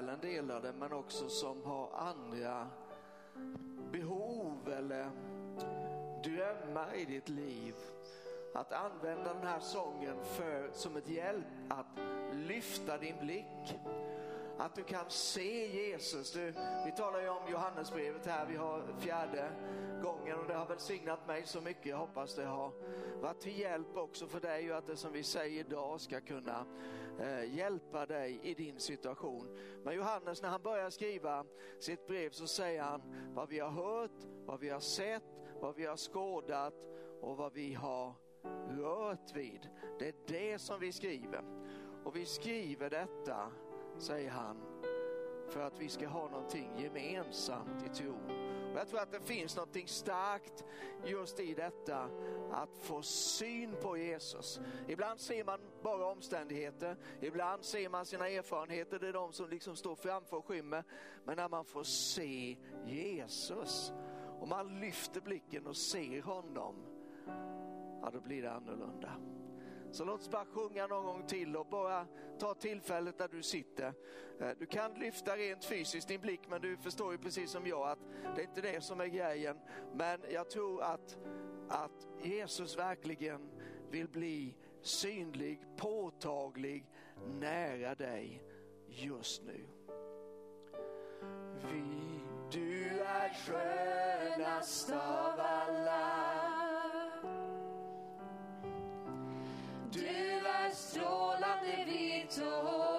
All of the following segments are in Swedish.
själen delade men också som har andra behov eller drömmar i ditt liv. Att använda den här sången för, som ett hjälp att lyfta din blick. Att du kan se Jesus. Du, vi talar ju om Johannesbrevet här, vi har fjärde gången och det har välsignat mig så mycket. Jag hoppas det har varit till hjälp också för dig och att det som vi säger idag ska kunna Eh, hjälpa dig i din situation. Men Johannes när han börjar skriva sitt brev så säger han vad vi har hört, vad vi har sett, vad vi har skådat och vad vi har rört vid. Det är det som vi skriver. Och vi skriver detta, säger han, för att vi ska ha någonting gemensamt i tron. Jag tror att det finns någonting starkt just i detta att få syn på Jesus. Ibland ser man bara omständigheter, ibland ser man sina erfarenheter, det är de som liksom står framför och skymmer. Men när man får se Jesus och man lyfter blicken och ser honom, ja då blir det annorlunda. Så låt oss bara sjunga någon gång till och bara ta tillfället där du sitter. Eh, du kan lyfta rent fysiskt din blick men du förstår ju precis som jag att det är inte det som är grejen. Men jag tror att, att Jesus verkligen vill bli synlig, påtaglig, nära dig just nu. Vi, du är skönast av alla Du är strålande vit och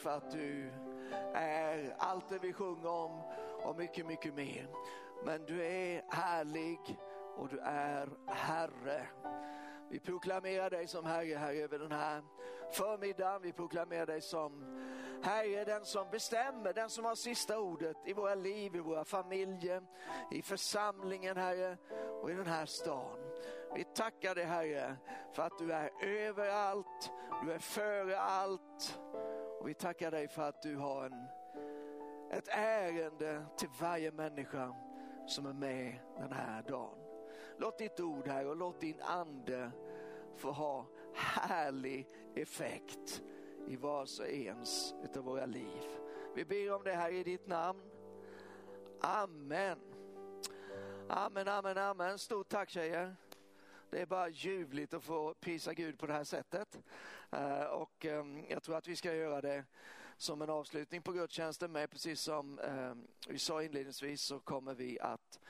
för att du är allt det vi sjunger om och mycket, mycket mer. Men du är härlig och du är Herre. Vi proklamerar dig som Herre här över den här förmiddagen. Vi proklamerar dig som Herre, den som bestämmer, den som har sista ordet i våra liv, i våra familjer, i församlingen Herre och i den här stan. Vi tackar dig Herre för att du är överallt, du är före allt och vi tackar dig för att du har en, ett ärende till varje människa som är med den här dagen. Låt ditt ord här och låt din ande få ha härlig effekt i vars och ens utav våra liv. Vi ber om det här i ditt namn. Amen. Amen, amen, amen. Stort tack tjejer. Det är bara ljuvligt att få prisa Gud på det här sättet. Eh, och ehm, jag tror att vi ska göra det som en avslutning på gudstjänsten med. Precis som ehm, vi sa inledningsvis så kommer vi att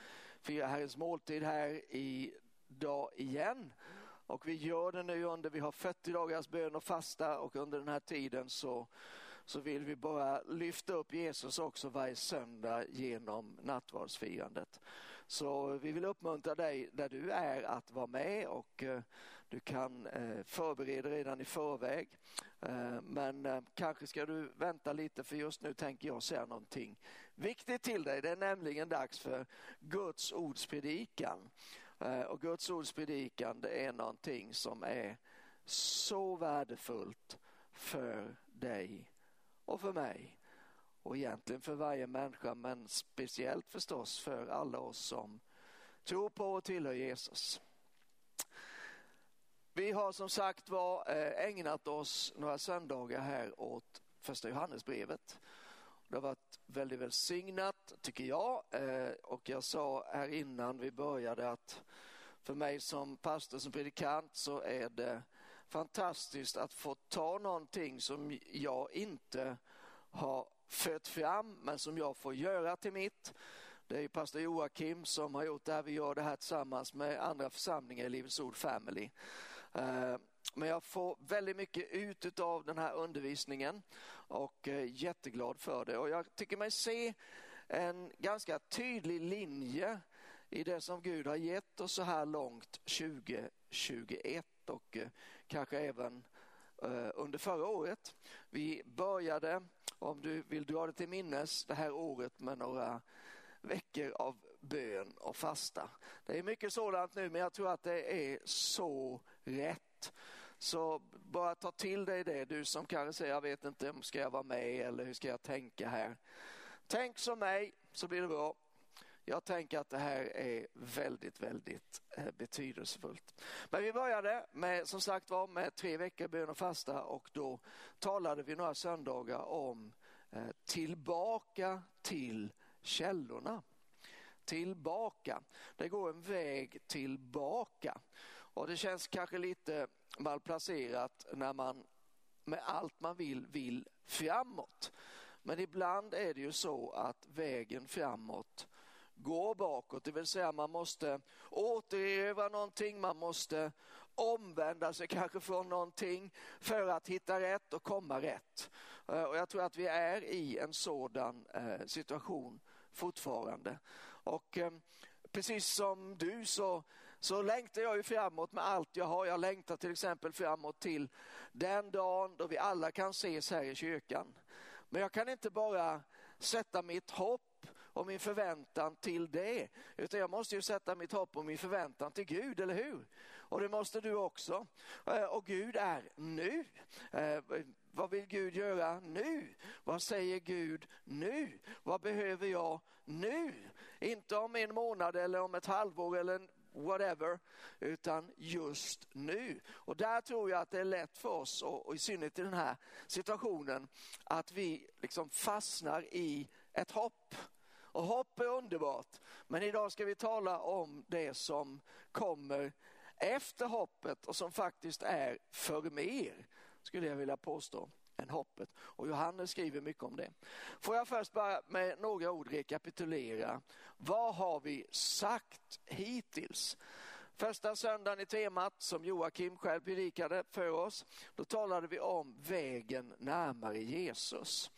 fira Herrens måltid här idag igen. Och vi gör det nu under, vi har 40 dagars bön och fasta och under den här tiden så, så vill vi bara lyfta upp Jesus också varje söndag genom nattvardsfirandet. Så vi vill uppmuntra dig där du är att vara med och eh, du kan eh, förbereda redan i förväg. Eh, men eh, kanske ska du vänta lite för just nu tänker jag säga någonting viktigt till dig. Det är nämligen dags för Guds ordspredikan. och Guds ordspredikan det är någonting som är så värdefullt för dig och för mig och egentligen för varje människa men speciellt förstås för alla oss som tror på och tillhör Jesus. Vi har som sagt var eh, ägnat oss några söndagar här åt första Johannesbrevet det har varit väldigt välsignat tycker jag eh, och jag sa här innan vi började att för mig som pastor, som predikant så är det fantastiskt att få ta någonting som jag inte har fött fram men som jag får göra till mitt. Det är pastor Joakim som har gjort det här. Vi gör det här tillsammans med andra församlingar i Livets Ord Family. Eh, men jag får väldigt mycket ut av den här undervisningen och är jätteglad för det. Och jag tycker mig se en ganska tydlig linje i det som Gud har gett oss så här långt 2021 och eh, kanske även under förra året. Vi började, om du vill dra det till minnes, det här året med några veckor av bön och fasta. Det är mycket sådant nu men jag tror att det är så rätt. Så bara ta till dig det, du som kanske säger jag vet inte om ska jag vara med eller hur ska jag tänka här. Tänk som mig så blir det bra. Jag tänker att det här är väldigt, väldigt eh, betydelsefullt. Men vi började med, som sagt var, med tre veckor bön och fasta och då talade vi några söndagar om eh, tillbaka till källorna. Tillbaka. Det går en väg tillbaka. Och det känns kanske lite malplacerat när man med allt man vill vill framåt. Men ibland är det ju så att vägen framåt går bakåt, det vill säga man måste återerövra någonting, man måste omvända sig kanske från någonting för att hitta rätt och komma rätt. Eh, och jag tror att vi är i en sådan eh, situation fortfarande. Och eh, precis som du så, så längtar jag ju framåt med allt jag har. Jag längtar till exempel framåt till den dagen då vi alla kan ses här i kyrkan. Men jag kan inte bara sätta mitt hopp och min förväntan till det. Utan jag måste ju sätta mitt hopp och min förväntan till Gud, eller hur? Och det måste du också. Eh, och Gud är nu. Eh, vad vill Gud göra nu? Vad säger Gud nu? Vad behöver jag nu? Inte om en månad eller om ett halvår eller whatever, utan just nu. Och där tror jag att det är lätt för oss, och, i synnerhet i den här situationen, att vi liksom fastnar i ett hopp. Och hopp är underbart, men idag ska vi tala om det som kommer efter hoppet och som faktiskt är för mer, skulle jag vilja påstå än hoppet. Och Johannes skriver mycket om det. Får jag först bara med några ord rekapitulera. Vad har vi sagt hittills? Första söndagen i temat som Joakim själv predikade för oss, då talade vi om vägen närmare Jesus.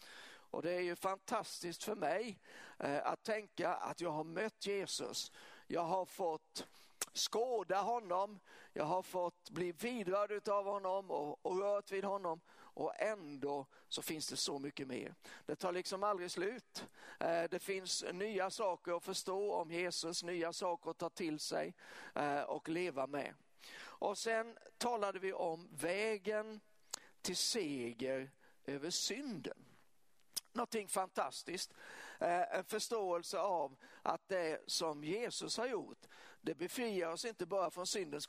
Och det är ju fantastiskt för mig eh, att tänka att jag har mött Jesus. Jag har fått skåda honom, jag har fått bli vidrörd av honom och, och rört vid honom och ändå så finns det så mycket mer. Det tar liksom aldrig slut. Eh, det finns nya saker att förstå om Jesus, nya saker att ta till sig eh, och leva med. Och sen talade vi om vägen till seger över synden. Någonting fantastiskt. Eh, en förståelse av att det som Jesus har gjort, det befriar oss inte bara från syndens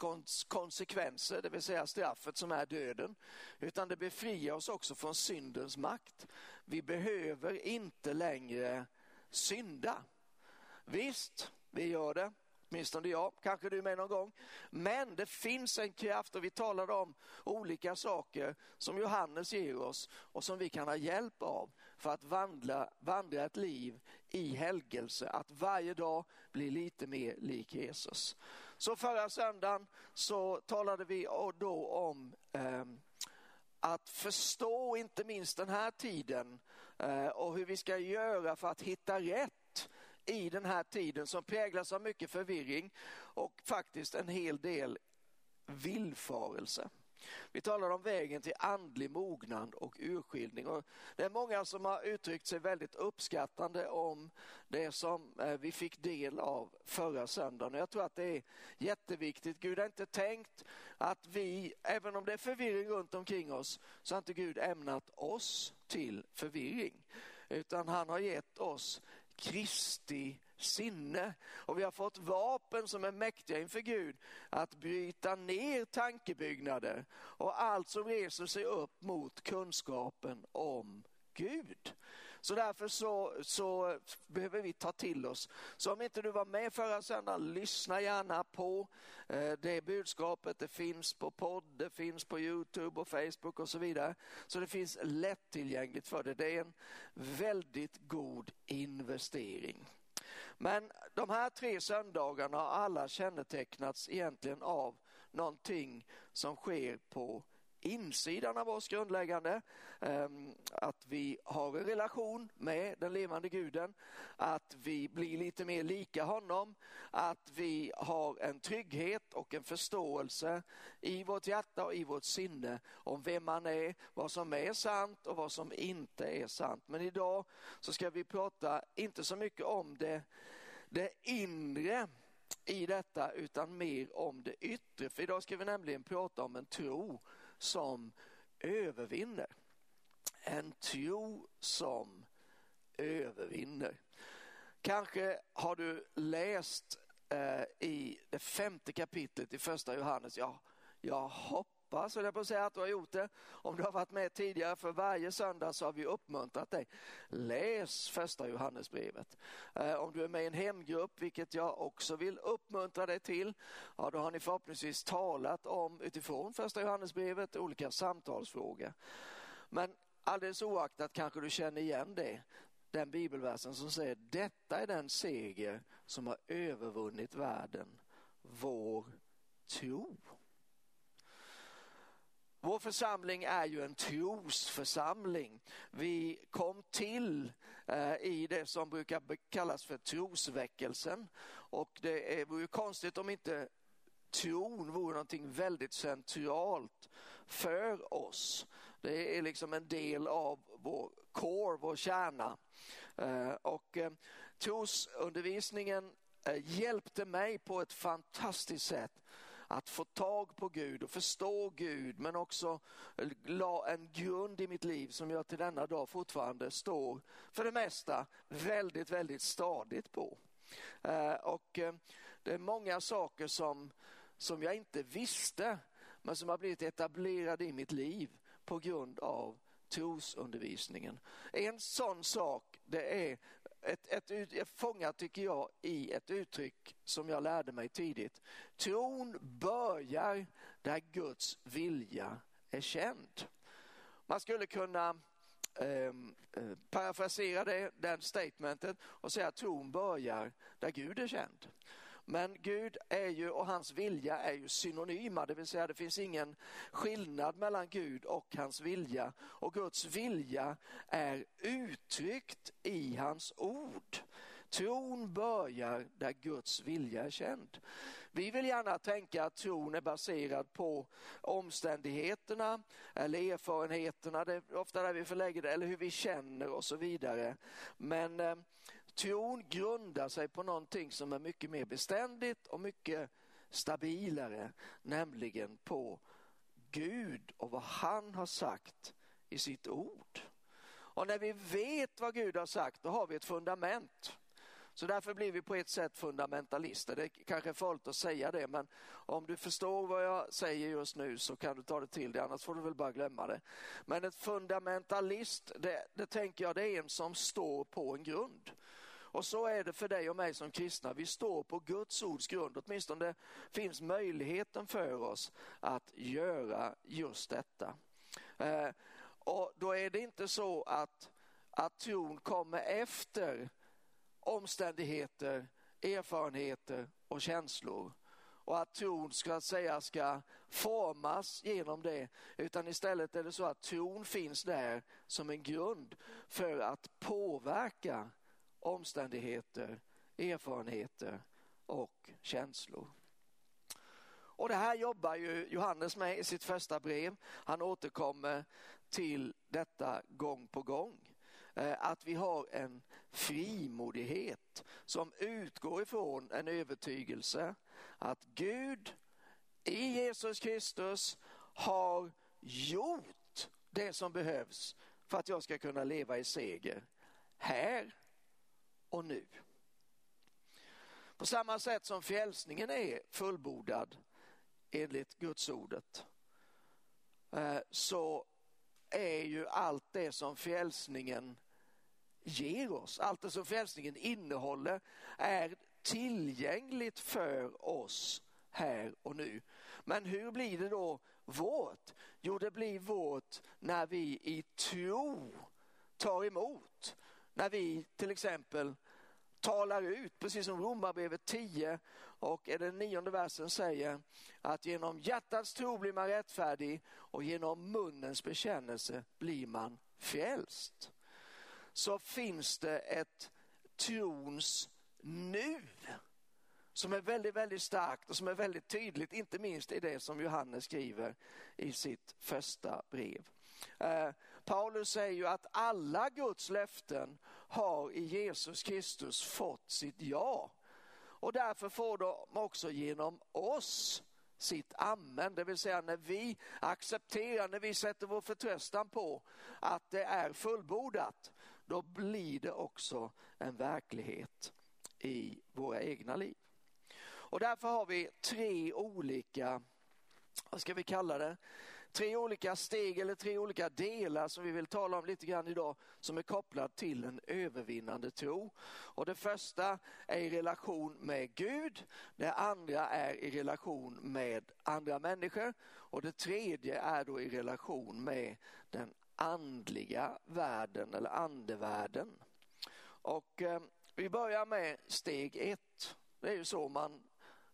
konsekvenser, det vill säga straffet som är döden, utan det befriar oss också från syndens makt. Vi behöver inte längre synda. Visst, vi gör det, åtminstone jag, kanske du med någon gång. Men det finns en kraft och vi talade om olika saker som Johannes ger oss och som vi kan ha hjälp av för att vandla, vandra ett liv i helgelse, att varje dag bli lite mer lik Jesus. Så förra söndagen så talade vi då om eh, att förstå inte minst den här tiden eh, och hur vi ska göra för att hitta rätt i den här tiden som präglas av mycket förvirring och faktiskt en hel del villfarelse. Vi talar om vägen till andlig mognad och urskiljning. Och det är många som har uttryckt sig väldigt uppskattande om det som eh, vi fick del av förra söndagen. Jag tror att det är jätteviktigt. Gud har inte tänkt att vi, även om det är förvirring runt omkring oss, så har inte Gud ämnat oss till förvirring. Utan han har gett oss Kristi sinne. Och vi har fått vapen som är mäktiga inför Gud att bryta ner tankebyggnader och allt som reser sig upp mot kunskapen om Gud. Så därför så, så behöver vi ta till oss. Så om inte du var med förra söndagen, lyssna gärna på eh, det budskapet. Det finns på podd, det finns på Youtube och Facebook och så vidare. Så det finns lättillgängligt för dig. Det är en väldigt god investering. Men de här tre söndagarna har alla kännetecknats egentligen av någonting som sker på insidan av oss grundläggande. Ehm, att vi har en relation med den levande guden, att vi blir lite mer lika honom, att vi har en trygghet och en förståelse i vårt hjärta och i vårt sinne om vem man är, vad som är sant och vad som inte är sant. Men idag så ska vi prata inte så mycket om det, det inre i detta utan mer om det yttre. För idag ska vi nämligen prata om en tro som övervinner. En tro som övervinner. Kanske har du läst eh, i det femte kapitlet i första Johannes. Ja, jag hoppas, jag på att säga, att du har gjort det. Om du har varit med tidigare, för varje söndag så har vi uppmuntrat dig. Läs första Johannesbrevet. Eh, om du är med i en hemgrupp, vilket jag också vill uppmuntra dig till, ja, då har ni förhoppningsvis talat om utifrån första Johannesbrevet olika samtalsfrågor. Men alldeles oaktat kanske du känner igen det, den bibelversen som säger detta är den seger som har övervunnit världen, vår tro. Vår församling är ju en trosförsamling. Vi kom till eh, i det som brukar kallas för trosväckelsen och det vore ju konstigt om inte tron vore någonting väldigt centralt för oss. Det är liksom en del av vår core, vår kärna. Eh, och eh, trosundervisningen eh, hjälpte mig på ett fantastiskt sätt att få tag på Gud och förstå Gud men också la en grund i mitt liv som jag till denna dag fortfarande står för det mesta väldigt, väldigt stadigt på. Eh, och eh, det är många saker som, som jag inte visste men som har blivit etablerade i mitt liv på grund av trosundervisningen. En sån sak det är ett, ett, ett, fångat, tycker jag, i ett uttryck som jag lärde mig tidigt. Tron börjar där Guds vilja är känd. Man skulle kunna ehm, eh, parafrasera det, den statementet och säga att tron börjar där Gud är känd. Men Gud är ju och hans vilja är ju synonyma, det vill säga det finns ingen skillnad mellan Gud och hans vilja. Och Guds vilja är uttryckt i hans ord. Tron börjar där Guds vilja är känd. Vi vill gärna tänka att tron är baserad på omständigheterna eller erfarenheterna, det är ofta där vi förlägger det, eller hur vi känner och så vidare. Men eh, Tron grundar sig på någonting som är mycket mer beständigt och mycket stabilare, nämligen på Gud och vad han har sagt i sitt ord. Och när vi vet vad Gud har sagt, då har vi ett fundament. Så därför blir vi på ett sätt fundamentalister. Det kanske är farligt att säga det, men om du förstår vad jag säger just nu så kan du ta det till dig, annars får du väl bara glömma det. Men ett fundamentalist, det, det tänker jag, det är en som står på en grund. Och så är det för dig och mig som kristna. Vi står på Guds ords grund. Åtminstone finns möjligheten för oss att göra just detta. Eh, och då är det inte så att, att tron kommer efter omständigheter, erfarenheter och känslor och att tron ska säga ska formas genom det utan istället är det så att tron finns där som en grund för att påverka omständigheter, erfarenheter och känslor. Och det här jobbar ju Johannes med i sitt första brev. Han återkommer till detta gång på gång. Eh, att vi har en frimodighet som utgår ifrån en övertygelse att Gud i Jesus Kristus har gjort det som behövs för att jag ska kunna leva i seger här och nu. På samma sätt som frälsningen är fullbordad enligt Guds ordet eh, så är ju allt det som frälsningen ger oss. Allt det som frälsningen innehåller är tillgängligt för oss här och nu. Men hur blir det då vårt? Jo, det blir vårt när vi i tro tar emot. När vi till exempel talar ut, precis som Romarbrevet 10 och den nionde versen säger att genom hjärtats tro blir man rättfärdig och genom munnens bekännelse blir man frälst. Så finns det ett trons nu som är väldigt, väldigt starkt och som är väldigt tydligt, inte minst i det som Johannes skriver i sitt första brev. Eh, Paulus säger ju att alla Guds löften har i Jesus Kristus fått sitt ja. Och därför får de också genom oss sitt amen, det vill säga när vi accepterar, när vi sätter vår förtröstan på att det är fullbordat, då blir det också en verklighet i våra egna liv. Och därför har vi tre olika, vad ska vi kalla det, tre olika steg eller tre olika delar som vi vill tala om lite grann idag som är kopplad till en övervinnande tro. Och det första är i relation med Gud, det andra är i relation med andra människor och det tredje är då i relation med den andliga världen eller andevärlden. Och eh, vi börjar med steg ett. Det är ju så man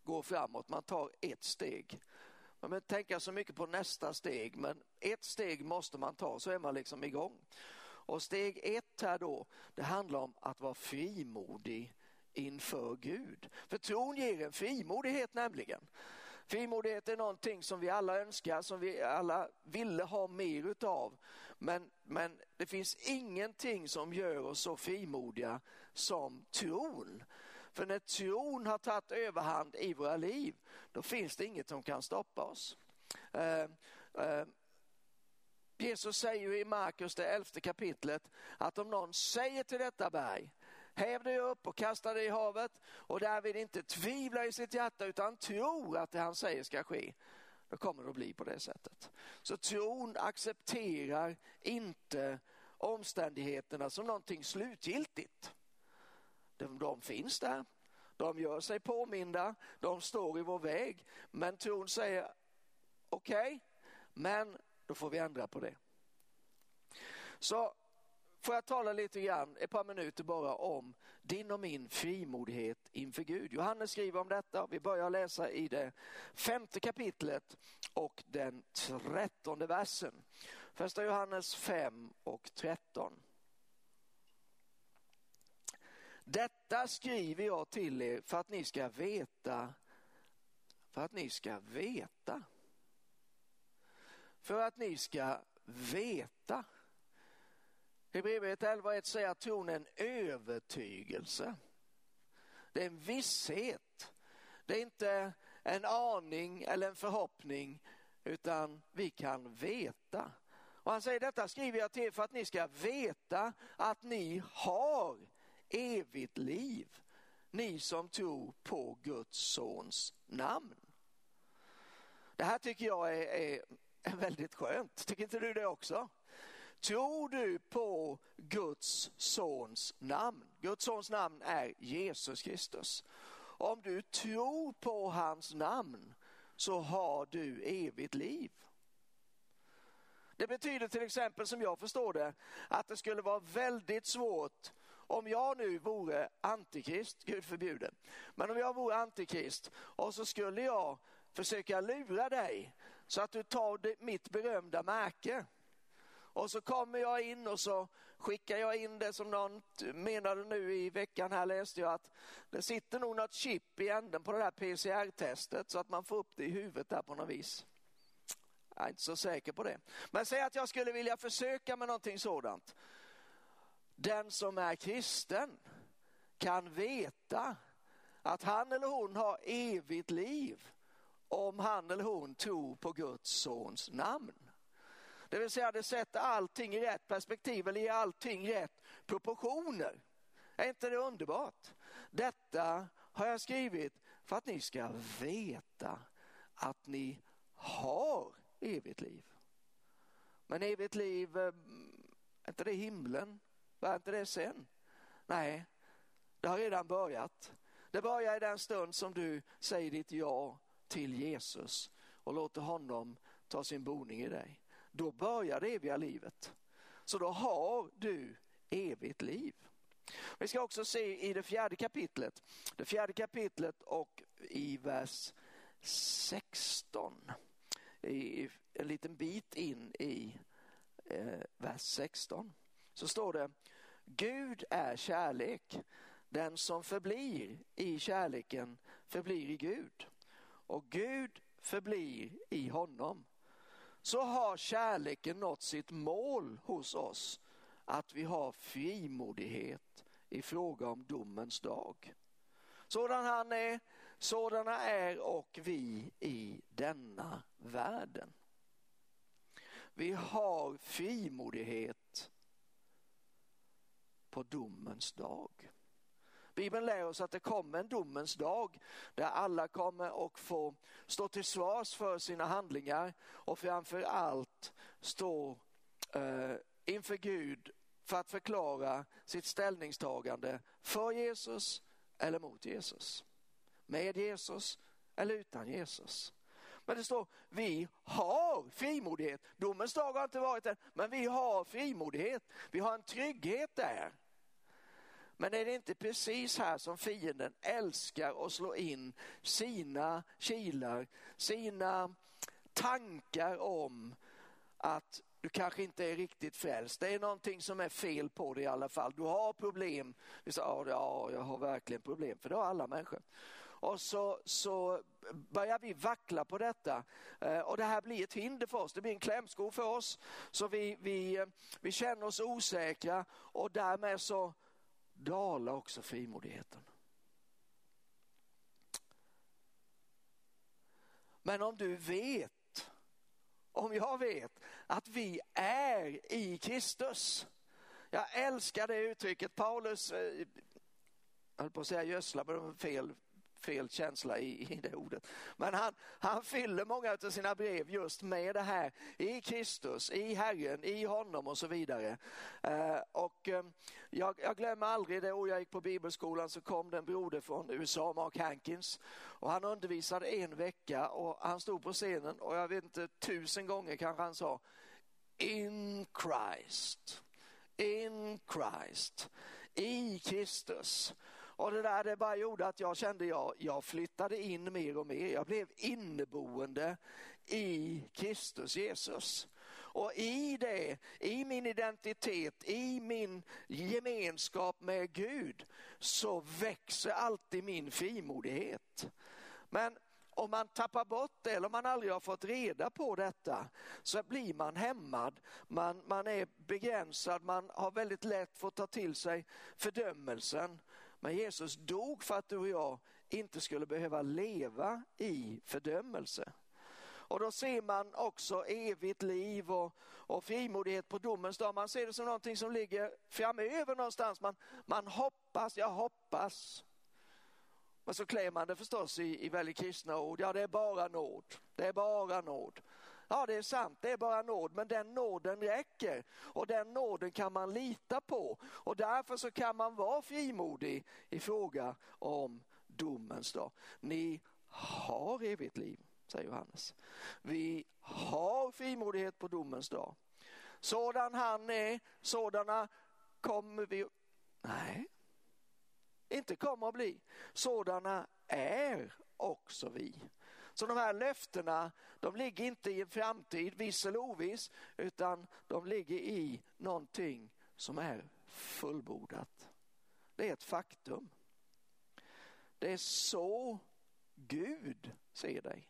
går framåt, man tar ett steg. Man behöver tänka så mycket på nästa steg, men ett steg måste man ta så är man liksom igång. Och steg ett här då, det handlar om att vara frimodig inför Gud. För tron ger en frimodighet nämligen. Frimodighet är någonting som vi alla önskar, som vi alla ville ha mer utav. Men, men det finns ingenting som gör oss så frimodiga som tron. För när tron har tagit överhand i våra liv, då finns det inget som kan stoppa oss. Eh, eh, Jesus säger i Markus, det elfte kapitlet, att om någon säger till detta berg, häv dig upp och kasta dig i havet och därvid inte tvivlar i sitt hjärta utan tror att det han säger ska ske, då kommer det att bli på det sättet. Så tron accepterar inte omständigheterna som någonting slutgiltigt. De, de finns där, de gör sig påminda, de står i vår väg. Men tron säger okej, okay, men då får vi ändra på det. Så får jag tala lite grann, ett par minuter bara om din och min frimodighet inför Gud. Johannes skriver om detta, vi börjar läsa i det femte kapitlet och den trettonde versen. Första Johannes 5 och 13. Detta skriver jag till er för att ni ska veta, för att ni ska veta. För att ni ska veta. Hebreerbrevet 11.1 säger att tron är en övertygelse. Det är en visshet. Det är inte en aning eller en förhoppning utan vi kan veta. Och han säger detta skriver jag till er för att ni ska veta att ni har evigt liv. Ni som tror på Guds sons namn. Det här tycker jag är, är, är väldigt skönt. Tycker inte du det också? Tror du på Guds sons namn? Guds sons namn är Jesus Kristus. Om du tror på hans namn så har du evigt liv. Det betyder till exempel som jag förstår det att det skulle vara väldigt svårt om jag nu vore antikrist, Gud förbjude, men om jag vore antikrist och så skulle jag försöka lura dig så att du tar mitt berömda märke och så kommer jag in och så skickar jag in det som någon menade nu i veckan här läste jag att det sitter nog något chip i änden på det här PCR-testet så att man får upp det i huvudet där på något vis. Jag är inte så säker på det. Men säg att jag skulle vilja försöka med någonting sådant. Den som är kristen kan veta att han eller hon har evigt liv om han eller hon tror på Guds sons namn. Det vill säga det sätter allting i rätt perspektiv eller ger allting rätt proportioner. Är inte det underbart? Detta har jag skrivit för att ni ska veta att ni har evigt liv. Men evigt liv, eh, är inte det himlen? Var inte det sen? Nej, det har redan börjat. Det börjar i den stund som du säger ditt ja till Jesus och låter honom ta sin boning i dig. Då börjar det eviga livet. Så då har du evigt liv. Vi ska också se i det fjärde kapitlet, det fjärde kapitlet och i vers 16, i en liten bit in i eh, vers 16, så står det Gud är kärlek. Den som förblir i kärleken förblir i Gud och Gud förblir i honom. Så har kärleken nått sitt mål hos oss, att vi har frimodighet i fråga om domens dag. Sådan han är, sådana är och vi i denna världen. Vi har frimodighet på domens dag. Bibeln lär oss att det kommer en domens dag där alla kommer att få stå till svars för sina handlingar och framför allt stå eh, inför Gud för att förklara sitt ställningstagande för Jesus eller mot Jesus. Med Jesus eller utan Jesus. Men det står, vi har frimodighet. Domens dag har inte varit än, men vi har frimodighet. Vi har en trygghet där. Men är det inte precis här som fienden älskar att slå in sina kilar, sina tankar om att du kanske inte är riktigt frälst. Det är någonting som är fel på dig i alla fall. Du har problem. Vi sa, ja, jag har verkligen problem, för det har alla människor. Och så, så börjar vi vackla på detta eh, och det här blir ett hinder för oss. Det blir en klämsko för oss. Så vi, vi, eh, vi känner oss osäkra och därmed så dala också frimodigheten. Men om du vet, om jag vet att vi är i Kristus. Jag älskar det uttrycket. Paulus, eh, jag höll på att säga gödsla, men det var fel fel känsla i, i det ordet. Men han, han fyller många av sina brev just med det här i Kristus, i Herren, i honom och så vidare. Eh, och eh, jag, jag, glömmer aldrig det år jag gick på bibelskolan så kom det en broder från USA, Mark Hankins. Och han undervisade en vecka och han stod på scenen och jag vet inte tusen gånger kanske han sa In Christ, in Christ, i Kristus. Och det där det bara gjorde att jag kände jag, jag flyttade in mer och mer. Jag blev inneboende i Kristus Jesus. Och i det, i min identitet, i min gemenskap med Gud så växer alltid min frimodighet. Men om man tappar bort det eller om man aldrig har fått reda på detta så blir man hämmad, man, man är begränsad, man har väldigt lätt för att ta till sig fördömelsen. Men Jesus dog för att du och jag inte skulle behöva leva i fördömelse. Och då ser man också evigt liv och, och frimodighet på domens dag. Man ser det som någonting som ligger framöver någonstans. Man, man hoppas, jag hoppas. Men så klär man det förstås i, i väldigt kristna ord. Ja, det är bara nåd. Det är bara nåd. Ja, det är sant, det är bara nåd, men den nåden räcker och den nåden kan man lita på och därför så kan man vara frimodig i fråga om domens dag. Ni har evigt liv, säger Johannes. Vi har frimodighet på domens dag. Sådan han är, sådana kommer vi... Nej, inte kommer att bli. Sådana är också vi. Så de här löftena, de ligger inte i en framtid, viss eller oviss, utan de ligger i någonting som är fullbordat. Det är ett faktum. Det är så Gud ser dig.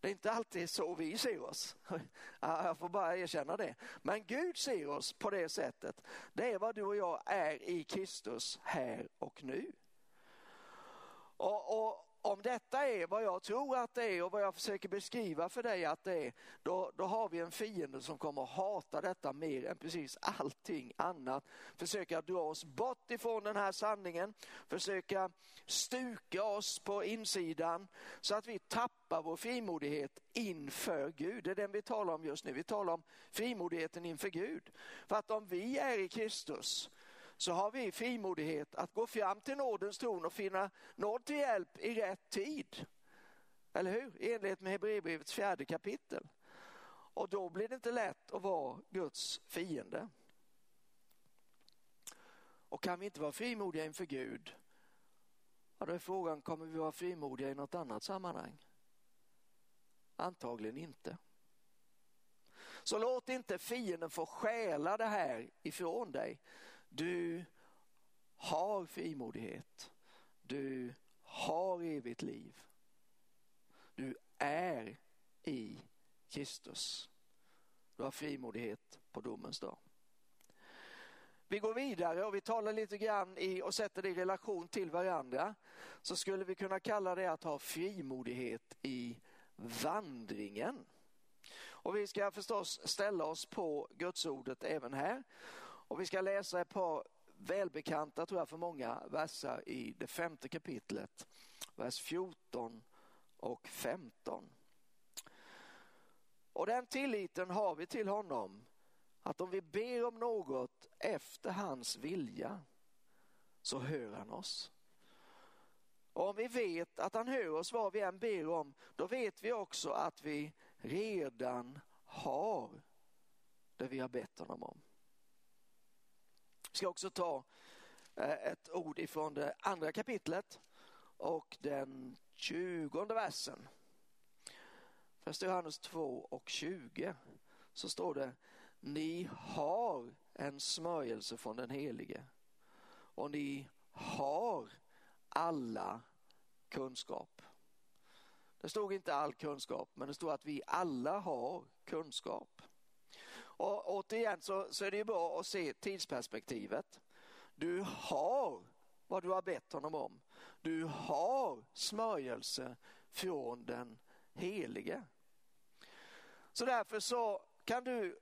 Det är inte alltid så vi ser oss. Jag får bara erkänna det. Men Gud ser oss på det sättet. Det är vad du och jag är i Kristus här och nu. Och, och om detta är vad jag tror att det är och vad jag försöker beskriva för dig att det är, då, då har vi en fiende som kommer att hata detta mer än precis allting annat. Försöka dra oss bort ifrån den här sanningen, försöka stuka oss på insidan så att vi tappar vår frimodighet inför Gud. Det är den vi talar om just nu. Vi talar om frimodigheten inför Gud. För att om vi är i Kristus så har vi frimodighet att gå fram till nådens tron och finna nåd till hjälp i rätt tid. Eller hur? I enlighet med Hebreerbrevets fjärde kapitel. Och då blir det inte lätt att vara Guds fiende. Och kan vi inte vara frimodiga inför Gud, ja då är frågan, kommer vi vara frimodiga i något annat sammanhang? Antagligen inte. Så låt inte fienden få stjäla det här ifrån dig. Du har frimodighet. Du har evigt liv. Du är i Kristus. Du har frimodighet på domens dag. Vi går vidare och vi talar lite grann i och sätter det i relation till varandra. Så skulle vi kunna kalla det att ha frimodighet i vandringen. Och vi ska förstås ställa oss på Gudsordet även här. Och vi ska läsa ett par välbekanta, tror jag för många, verser i det femte kapitlet. Vers 14 och 15. Och den tilliten har vi till honom att om vi ber om något efter hans vilja så hör han oss. Och om vi vet att han hör oss vad vi än ber om, då vet vi också att vi redan har det vi har bett honom om. Vi ska också ta eh, ett ord ifrån det andra kapitlet och den tjugonde versen. Första Johannes 2 och 20 så står det Ni har en smörjelse från den helige och ni har alla kunskap. Det stod inte all kunskap, men det stod att vi alla har kunskap. Och återigen så, så är det ju bra att se tidsperspektivet. Du har vad du har bett honom om. Du har smörjelse från den helige. Så därför så kan du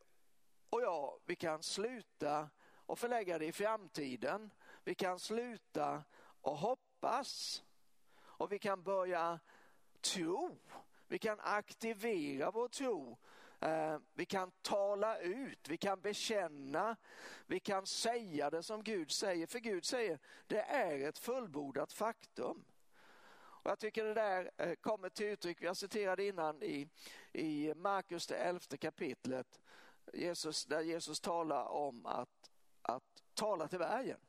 och jag, vi kan sluta och förlägga det i framtiden. Vi kan sluta och hoppas och vi kan börja tro. Vi kan aktivera vår tro Eh, vi kan tala ut, vi kan bekänna, vi kan säga det som Gud säger. För Gud säger, det är ett fullbordat faktum. Och jag tycker det där eh, kommer till uttryck, jag citerade innan i, i Markus det elfte kapitlet, Jesus, där Jesus talar om att, att tala till bergen.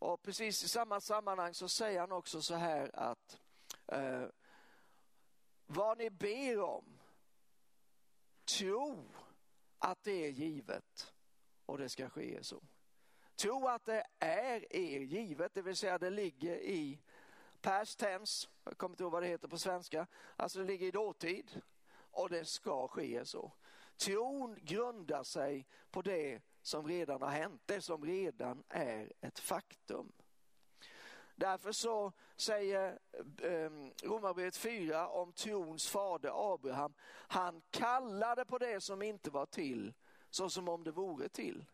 Och precis i samma sammanhang så säger han också så här att eh, vad ni ber om Tro att det är givet och det ska ske så. Tro att det är er givet, det vill säga det ligger i past tense, jag kommer inte ihåg vad det heter på svenska, alltså det ligger i dåtid och det ska ske så. Tron grundar sig på det som redan har hänt, det som redan är ett faktum. Därför så säger ehm, Romarbrevet 4 om trons fader Abraham, han kallade på det som inte var till, så som om det vore till.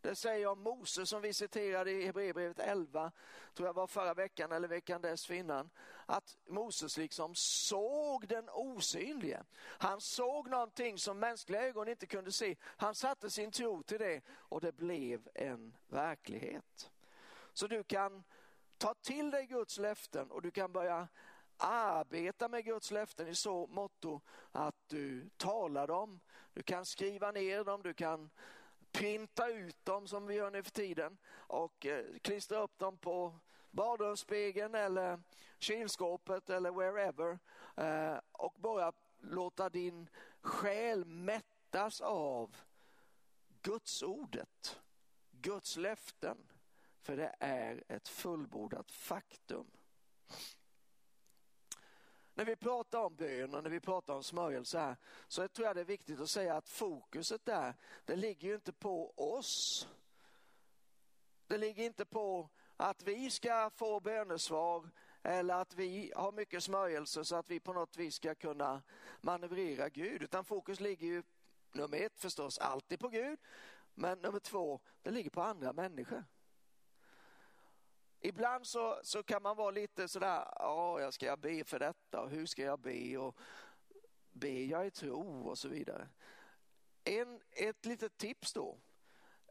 Det säger om Mose som vi citerade i Hebreerbrevet 11, tror jag var förra veckan eller veckan dessförinnan, att Moses liksom såg den osynlige. Han såg någonting som mänskliga ögon inte kunde se. Han satte sin tro till det och det blev en verklighet. Så du kan ta till dig Guds löften och du kan börja arbeta med Guds löften i så motto att du talar dem, du kan skriva ner dem, du kan printa ut dem som vi gör nu för tiden och eh, klistra upp dem på badrumsspegeln eller kylskåpet eller wherever eh, och bara låta din själ mättas av Guds ordet, Guds löften. För det är ett fullbordat faktum. När vi pratar om bön och när vi pratar om smörjelse här så tror jag det är viktigt att säga att fokuset där, det ligger ju inte på oss. Det ligger inte på att vi ska få bönesvar eller att vi har mycket smörjelse så att vi på något vis ska kunna manövrera Gud, utan fokus ligger ju nummer ett förstås alltid på Gud, men nummer två, det ligger på andra människor. Ibland så, så kan man vara lite sådär, ja, jag ska jag be för detta och hur ska jag be och ber jag i tro och så vidare. En, ett litet tips då.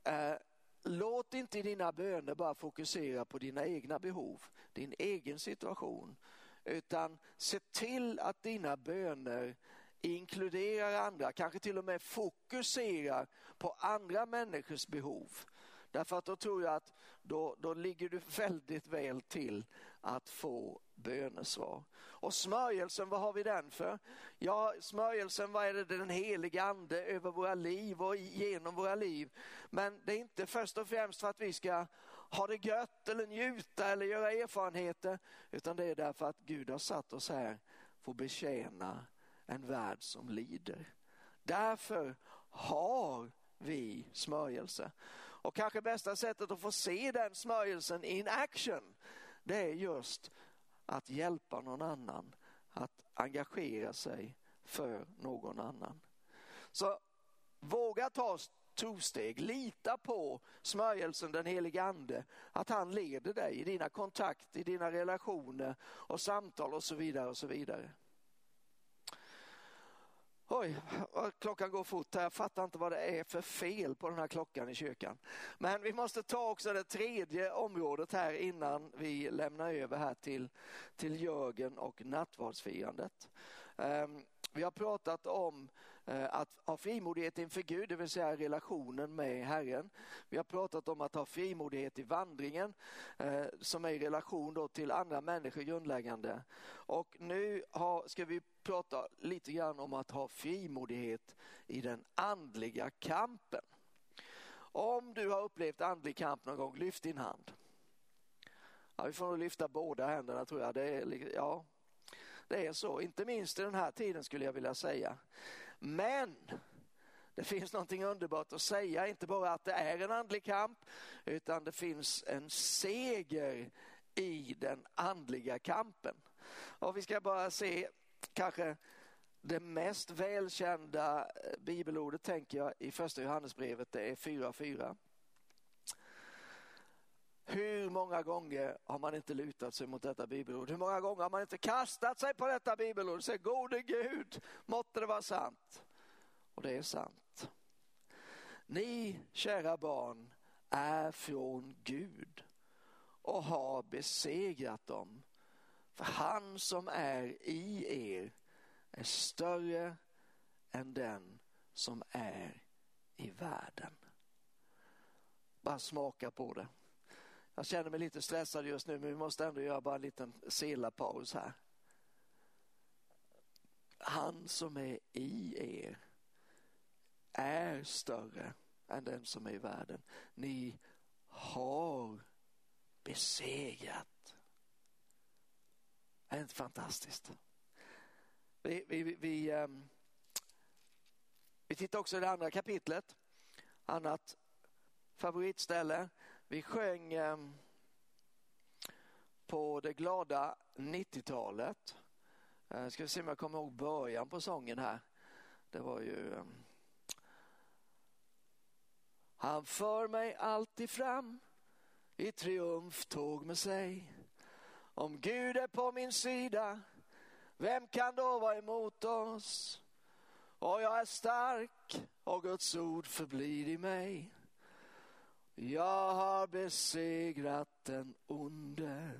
Eh, låt inte dina böner bara fokusera på dina egna behov, din egen situation, utan se till att dina böner inkluderar andra, kanske till och med fokuserar på andra människors behov. Därför att då tror jag att då, då ligger du väldigt väl till att få bönesvar. Och smörjelsen, vad har vi den för? Ja, smörjelsen, vad är det? Den heliga ande över våra liv och genom våra liv. Men det är inte först och främst för att vi ska ha det gött eller njuta eller göra erfarenheter, utan det är därför att Gud har satt oss här för att betjäna en värld som lider. Därför har vi smörjelse. Och kanske bästa sättet att få se den smörjelsen in action, det är just att hjälpa någon annan, att engagera sig för någon annan. Så våga ta trosteg, lita på smörjelsen den helige ande, att han leder dig i dina kontakter, i dina relationer och samtal och så vidare och så vidare. Oj, klockan går fort här. Jag fattar inte vad det är för fel på den här klockan i kyrkan. Men vi måste ta också det tredje området här innan vi lämnar över här till, till Jörgen och nattvardsfirandet. Um, vi har pratat om Eh, att ha frimodighet inför Gud, det vill säga relationen med Herren. Vi har pratat om att ha frimodighet i vandringen eh, som är i relation då till andra människor grundläggande. Och nu ska vi prata lite grann om att ha frimodighet i den andliga kampen. Om du har upplevt andlig kamp någon gång, lyft din hand. Ja, vi får nog lyfta båda händerna tror jag. Det är, ja, det är så, inte minst i den här tiden skulle jag vilja säga. Men det finns någonting underbart att säga, inte bara att det är en andlig kamp, utan det finns en seger i den andliga kampen. Och vi ska bara se kanske det mest välkända eh, bibelordet tänker jag i första Johannesbrevet, det är 4.4. Hur många gånger har man inte lutat sig mot detta bibelord? Hur många gånger har man inte kastat sig på detta bibelord och sagt gode Gud, måtte det vara sant. Och det är sant. Ni kära barn är från Gud och har besegrat dem. För han som är i er är större än den som är i världen. Bara smaka på det. Jag känner mig lite stressad just nu men vi måste ändå göra bara en liten sela-paus här. Han som är i er är större än den som är i världen. Ni har besegrat. Det är inte fantastiskt? Vi, vi, vi, vi ehm, tittar också i det andra kapitlet. Annat favoritställe. Vi sjöng eh, på det glada 90-talet. Eh, ska vi se om jag kommer ihåg början på sången här. Det var ju... Eh, han för mig alltid fram i triumftåg med sig. Om Gud är på min sida, vem kan då vara emot oss? Och jag är stark och Guds ord förblir i mig. Jag har besegrat den onde.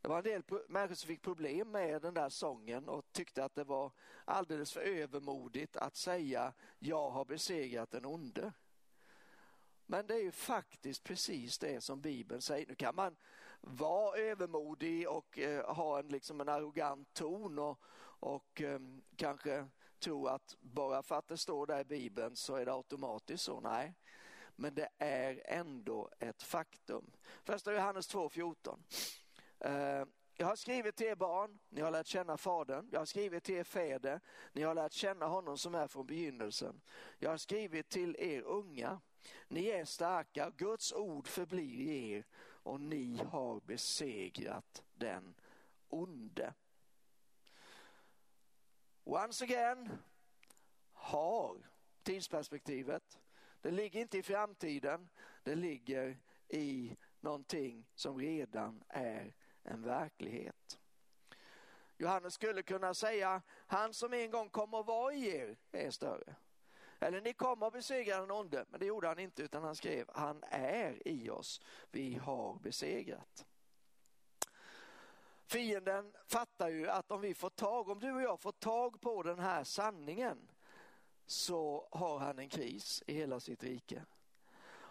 Det var en del människor som fick problem med den där sången och tyckte att det var alldeles för övermodigt att säga jag har besegrat den onde. Men det är ju faktiskt precis det som Bibeln säger. Nu kan man vara övermodig och eh, ha en, liksom en arrogant ton och, och eh, kanske tro att bara för att det står där i Bibeln så är det automatiskt så. Nej, men det är ändå ett faktum. Första Johannes 2.14. Eh, jag har skrivit till er barn, ni har lärt känna Fadern. Jag har skrivit till er fäder, ni har lärt känna honom som är från begynnelsen. Jag har skrivit till er unga, ni är starka, Guds ord förblir i er och ni har besegrat den onde. Once again, har tidsperspektivet. Det ligger inte i framtiden, det ligger i någonting som redan är en verklighet. Johannes skulle kunna säga, han som en gång kommer att vara i er är större. Eller ni kommer att besegra den onde, men det gjorde han inte utan han skrev, han är i oss, vi har besegrat. Fienden fattar ju att om vi får tag, om du och jag får tag på den här sanningen så har han en kris i hela sitt rike.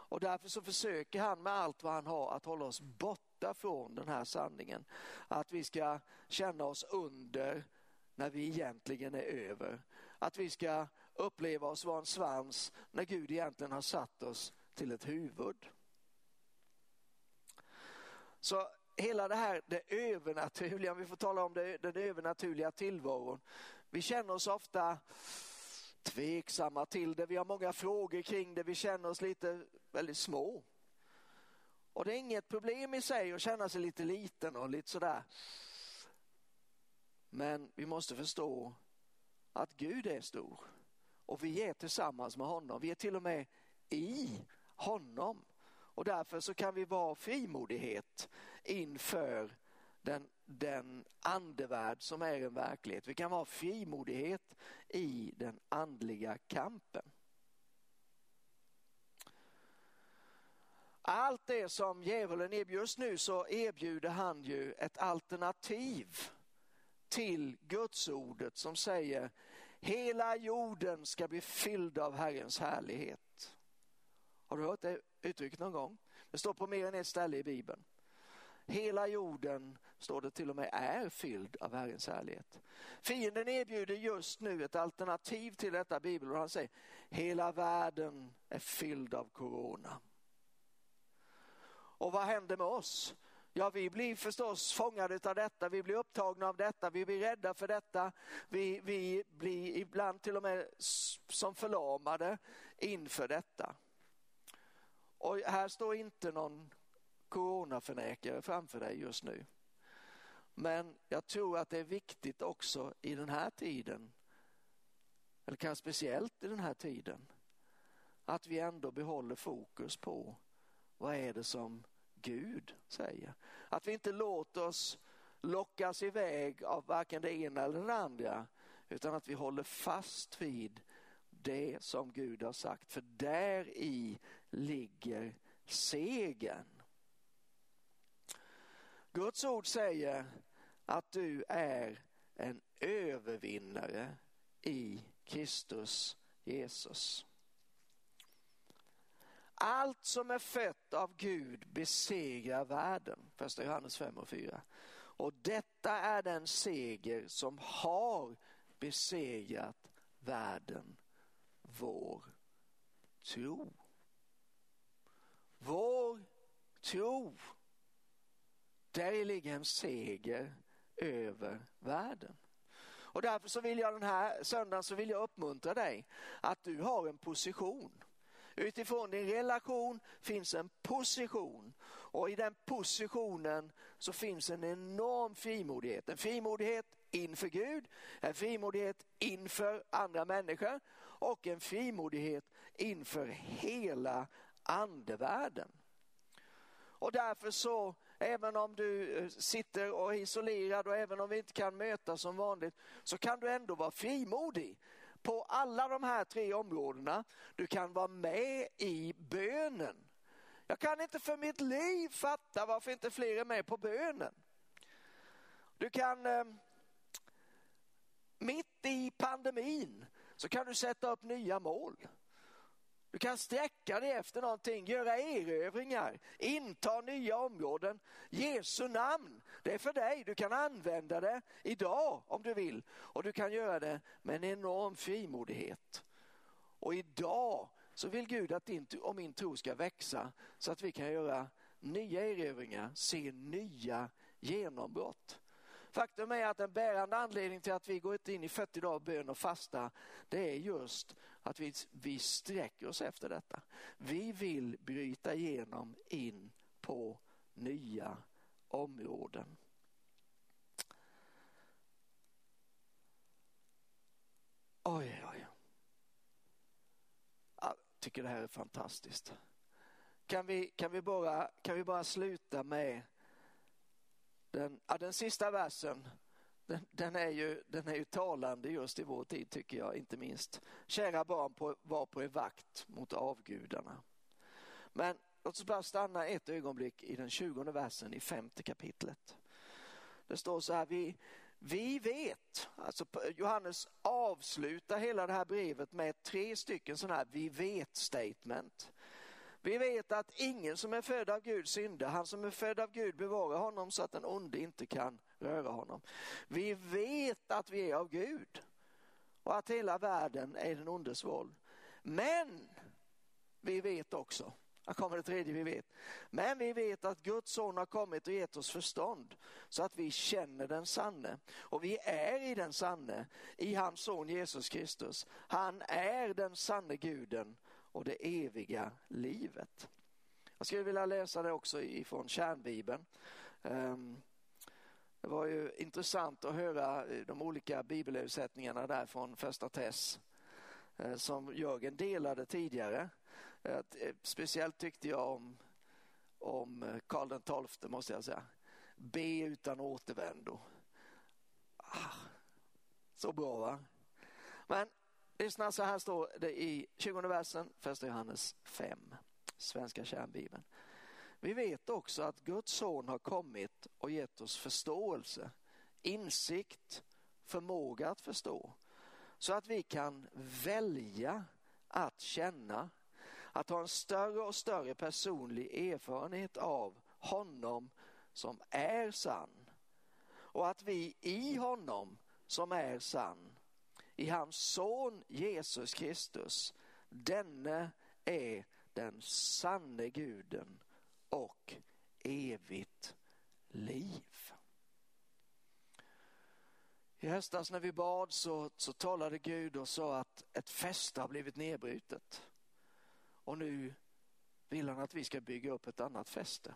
Och därför så försöker han med allt vad han har att hålla oss borta från den här sanningen. Att vi ska känna oss under när vi egentligen är över. Att vi ska uppleva oss vara en svans när Gud egentligen har satt oss till ett huvud. Så hela det här det övernaturliga, om vi får tala om det, den övernaturliga tillvaron. Vi känner oss ofta tveksamma till det, vi har många frågor kring det, vi känner oss lite väldigt små. Och det är inget problem i sig att känna sig lite liten och lite sådär. Men vi måste förstå att Gud är stor och vi är tillsammans med honom. Vi är till och med i honom. Och därför så kan vi vara frimodighet inför den, den andevärld som är en verklighet. Vi kan vara frimodighet i den andliga kampen. Allt det som djävulen erbjuder just nu så erbjuder han ju ett alternativ till Gudsordet som säger hela jorden ska bli fylld av Herrens härlighet. Har du hört det uttrycket någon gång? Det står på mer än ett ställe i Bibeln. Hela jorden, står det till och med, är fylld av Herrens härlighet. Fienden erbjuder just nu ett alternativ till detta bibelord. Han säger, hela världen är fylld av corona. Och vad händer med oss? Ja, vi blir förstås fångade av detta, vi blir upptagna av detta, vi blir rädda för detta. Vi, vi blir ibland till och med som förlamade inför detta. Och här står inte någon coronaförnekare framför dig just nu. Men jag tror att det är viktigt också i den här tiden, eller kanske speciellt i den här tiden, att vi ändå behåller fokus på vad är det som Gud säger. Att vi inte låter oss lockas iväg av varken det ena eller det andra, utan att vi håller fast vid det som Gud har sagt, för där i ligger segern. Guds ord säger att du är en övervinnare i Kristus Jesus. Allt som är fött av Gud besegrar världen. Första Johannes 5 och 4. Och detta är den seger som har besegrat världen, vår tro. Vår tro. Där ligger en seger över världen. Och därför så vill jag den här söndagen så vill jag uppmuntra dig att du har en position. Utifrån din relation finns en position och i den positionen så finns en enorm frimodighet. En frimodighet inför Gud, en frimodighet inför andra människor och en frimodighet inför hela andevärlden. Och därför så, även om du eh, sitter och är isolerad och även om vi inte kan mötas som vanligt, så kan du ändå vara frimodig på alla de här tre områdena. Du kan vara med i bönen. Jag kan inte för mitt liv fatta varför inte fler är med på bönen. Du kan eh, mitt i pandemin så kan du sätta upp nya mål. Du kan sträcka dig efter någonting, göra erövringar, inta nya områden. Jesu namn, det är för dig. Du kan använda det idag om du vill. Och du kan göra det med en enorm frimodighet. Och idag så vill Gud att din och min tro ska växa så att vi kan göra nya erövringar, se nya genombrott. Faktum är att en bärande anledning till att vi går in i 40 dagar bön och fasta, det är just att vi, vi sträcker oss efter detta. Vi vill bryta igenom in på nya områden. Oj, oj. Jag tycker det här är fantastiskt. Kan vi, kan vi, bara, kan vi bara sluta med den, ja, den sista versen. Den, den, är ju, den är ju talande just i vår tid tycker jag, inte minst. Kära barn, på, var på er vakt mot avgudarna. Men låt oss bara stanna ett ögonblick i den tjugonde versen i femte kapitlet. Det står så här, vi, vi vet, alltså Johannes avslutar hela det här brevet med tre stycken sådana här vi vet statement. Vi vet att ingen som är född av Gud syndar, han som är född av Gud bevarar honom så att den onde inte kan röra honom. Vi vet att vi är av Gud och att hela världen är den ondes våld. Men vi vet också här kommer det tredje vi vet. Men vi vet att Guds son har kommit och gett oss förstånd så att vi känner den sanne. Och vi är i den sanne, i hans son Jesus Kristus. Han är den sanne guden och det eviga livet. Jag skulle vilja läsa det också ifrån kärnbibeln. Ehm, det var ju intressant att höra de olika bibelöversättningarna där från första Tess eh, som Jörgen delade tidigare. Eh, eh, speciellt tyckte jag om, om Karl XII måste jag säga. Be utan återvändo. Ah, så bra va? Men lyssna så här står det i 20 versen, första Johannes 5, svenska kärnbibeln. Vi vet också att Guds son har kommit och gett oss förståelse, insikt, förmåga att förstå. Så att vi kan välja att känna att ha en större och större personlig erfarenhet av honom som är sann. Och att vi i honom som är sann, i hans son Jesus Kristus, denne är den sanne guden och evigt liv. I höstas när vi bad så, så talade Gud och sa att ett fäste har blivit nedbrutet. Och nu vill han att vi ska bygga upp ett annat fäste.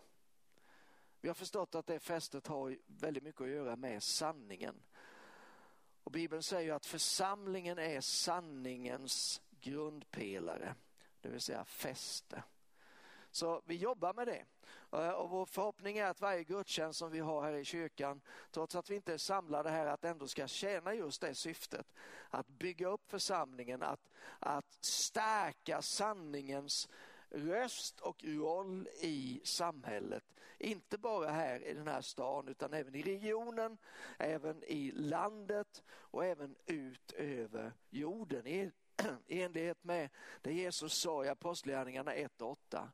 Vi har förstått att det fästet har väldigt mycket att göra med sanningen. Och Bibeln säger att församlingen är sanningens grundpelare, det vill säga fäste. Så vi jobbar med det. Eh, och vår förhoppning är att varje gudstjänst som vi har här i kyrkan, trots att vi inte är samlade här, att ändå ska tjäna just det syftet. Att bygga upp församlingen, att, att stärka sanningens röst och roll i samhället. Inte bara här i den här stan utan även i regionen, även i landet och även ut över jorden. I, i enlighet med det Jesus sa i Apostlagärningarna 1 och 8.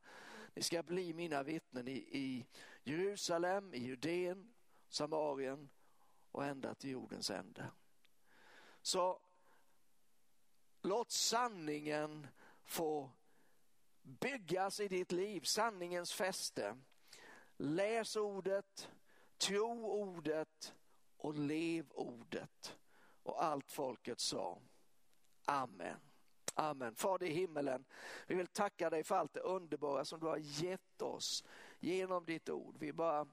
ni ska bli mina vittnen i, i Jerusalem, i Judeen, Samarien och ända till jordens ände. Så låt sanningen få byggas i ditt liv, sanningens fäste. Läs ordet, tro ordet och lev ordet. Och allt folket sa Amen. Amen. Fader i himmelen, vi vill tacka dig för allt det underbara som du har gett oss genom ditt ord. Vi bara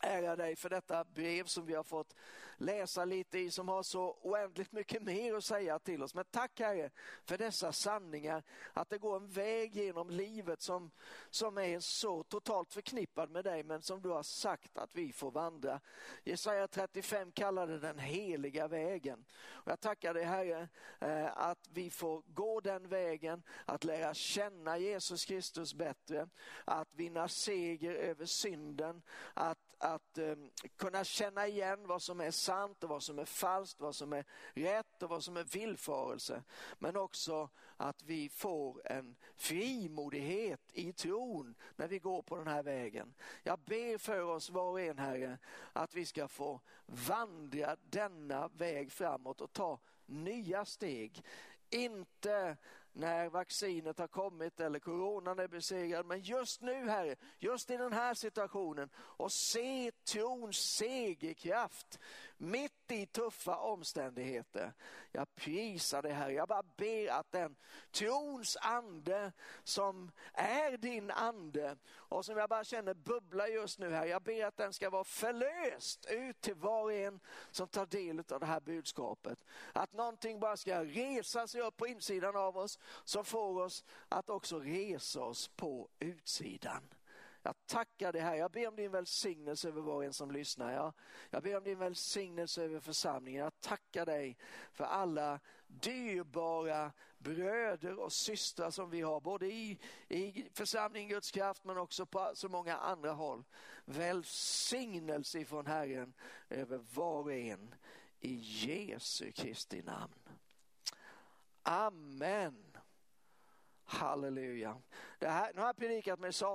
ära dig för detta brev som vi har fått läsa lite i som har så oändligt mycket mer att säga till oss. Men tack Herre för dessa sanningar, att det går en väg genom livet som, som är så totalt förknippad med dig men som du har sagt att vi får vandra. Jesaja 35 kallar det den heliga vägen. Och jag tackar dig Herre eh, att vi får gå den vägen, att lära känna Jesus Kristus bättre, att vinna seger över synden, att att eh, kunna känna igen vad som är sant och vad som är falskt, vad som är rätt och vad som är villfarelse. Men också att vi får en frimodighet i tron när vi går på den här vägen. Jag ber för oss var och en Herre att vi ska få vandra denna väg framåt och ta nya steg. Inte när vaccinet har kommit eller coronan är besegrad. Men just nu Herre, just i den här situationen och se trons segerkraft mitt i tuffa omständigheter. Jag prisar dig Herre, jag bara ber att den trons ande som är din ande och som jag bara känner bubbla just nu här, jag ber att den ska vara förlöst ut till var och en som tar del av det här budskapet. Att någonting bara ska resa sig upp på insidan av oss som får oss att också resa oss på utsidan. Jag tackar dig här. Jag ber om din välsignelse över var och en som lyssnar. Jag, jag ber om din välsignelse över församlingen. Jag tackar dig för alla dyrbara bröder och systrar som vi har, både i, i församlingen Guds kraft men också på så många andra håll. Välsignelse ifrån Herren över var och en i Jesu Kristi namn. Amen. Halleluja. Det här, nu har jag predikat med sal